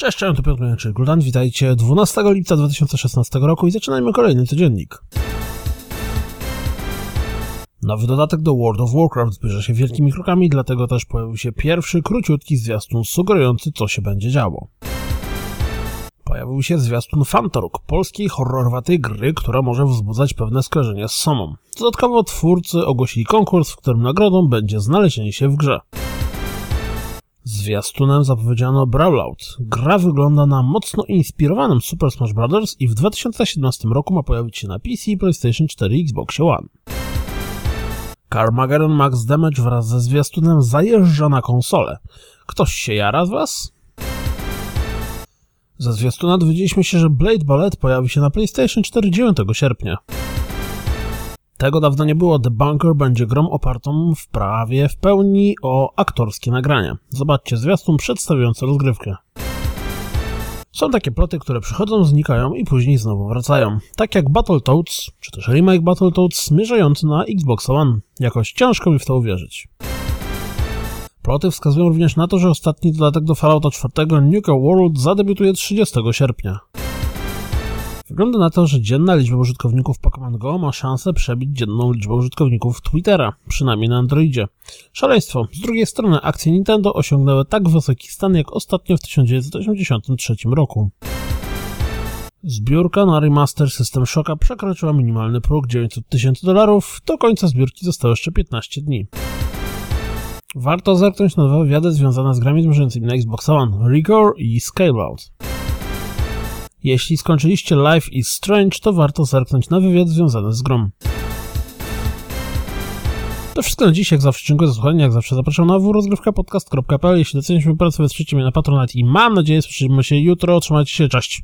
Cześć, cześć, to Piotr Mianczyk, Guldan, witajcie 12 lipca 2016 roku i zaczynajmy kolejny codziennik. Nowy dodatek do World of Warcraft zbliża się wielkimi krokami, dlatego też pojawił się pierwszy, króciutki zwiastun sugerujący, co się będzie działo. Pojawił się zwiastun Fantoruk, polskiej horrorowatej gry, która może wzbudzać pewne skojarzenia z Somą. Dodatkowo twórcy ogłosili konkurs, w którym nagrodą będzie znalezienie się w grze. Zwiastunem zapowiedziano Brawlout. Gra wygląda na mocno inspirowanym Super Smash Bros. i w 2017 roku ma pojawić się na PC, PlayStation 4 i Xbox One. Carmageddon Max Damage wraz ze zwiastunem zajeżdża na konsolę. Ktoś się jara z was? Ze zwiastuna dowiedzieliśmy się, że Blade Ballet pojawi się na PlayStation 4 9 sierpnia. Tego dawno nie było. The Bunker będzie grą opartą w prawie w pełni o aktorskie nagrania. Zobaczcie zwiastun przedstawiający rozgrywkę. Są takie ploty, które przychodzą, znikają i później znowu wracają. Tak jak Battletoads, czy też remake Battletoads zmierzający na Xbox One. Jakoś ciężko mi w to uwierzyć. Ploty wskazują również na to, że ostatni dodatek do Fallouta 4 Nuka World zadebiutuje 30 sierpnia. Wygląda na to, że dzienna liczba użytkowników Pokémon Go ma szansę przebić dzienną liczbę użytkowników Twittera, przynajmniej na Androidzie. Szaleństwo. Z drugiej strony akcje Nintendo osiągnęły tak wysoki stan jak ostatnio w 1983 roku. Zbiórka na remaster System Shocka przekroczyła minimalny próg 900 tysięcy dolarów, do końca zbiórki zostało jeszcze 15 dni. Warto zerknąć na nowe wywiady związane z grami zmierzającymi na Xbox One, Rigor i Scaleout. Jeśli skończyliście Life is Strange, to warto zerknąć na wywiad związany z grą. To wszystko na dziś, jak zawsze dziękuję za słuchanie, jak zawsze zapraszam na www.rozgrywkapodcast.pl Jeśli doceniacie pracę, wesprzyjcie mnie na Patronite i mam nadzieję słyszymy się jutro, trzymajcie się, cześć!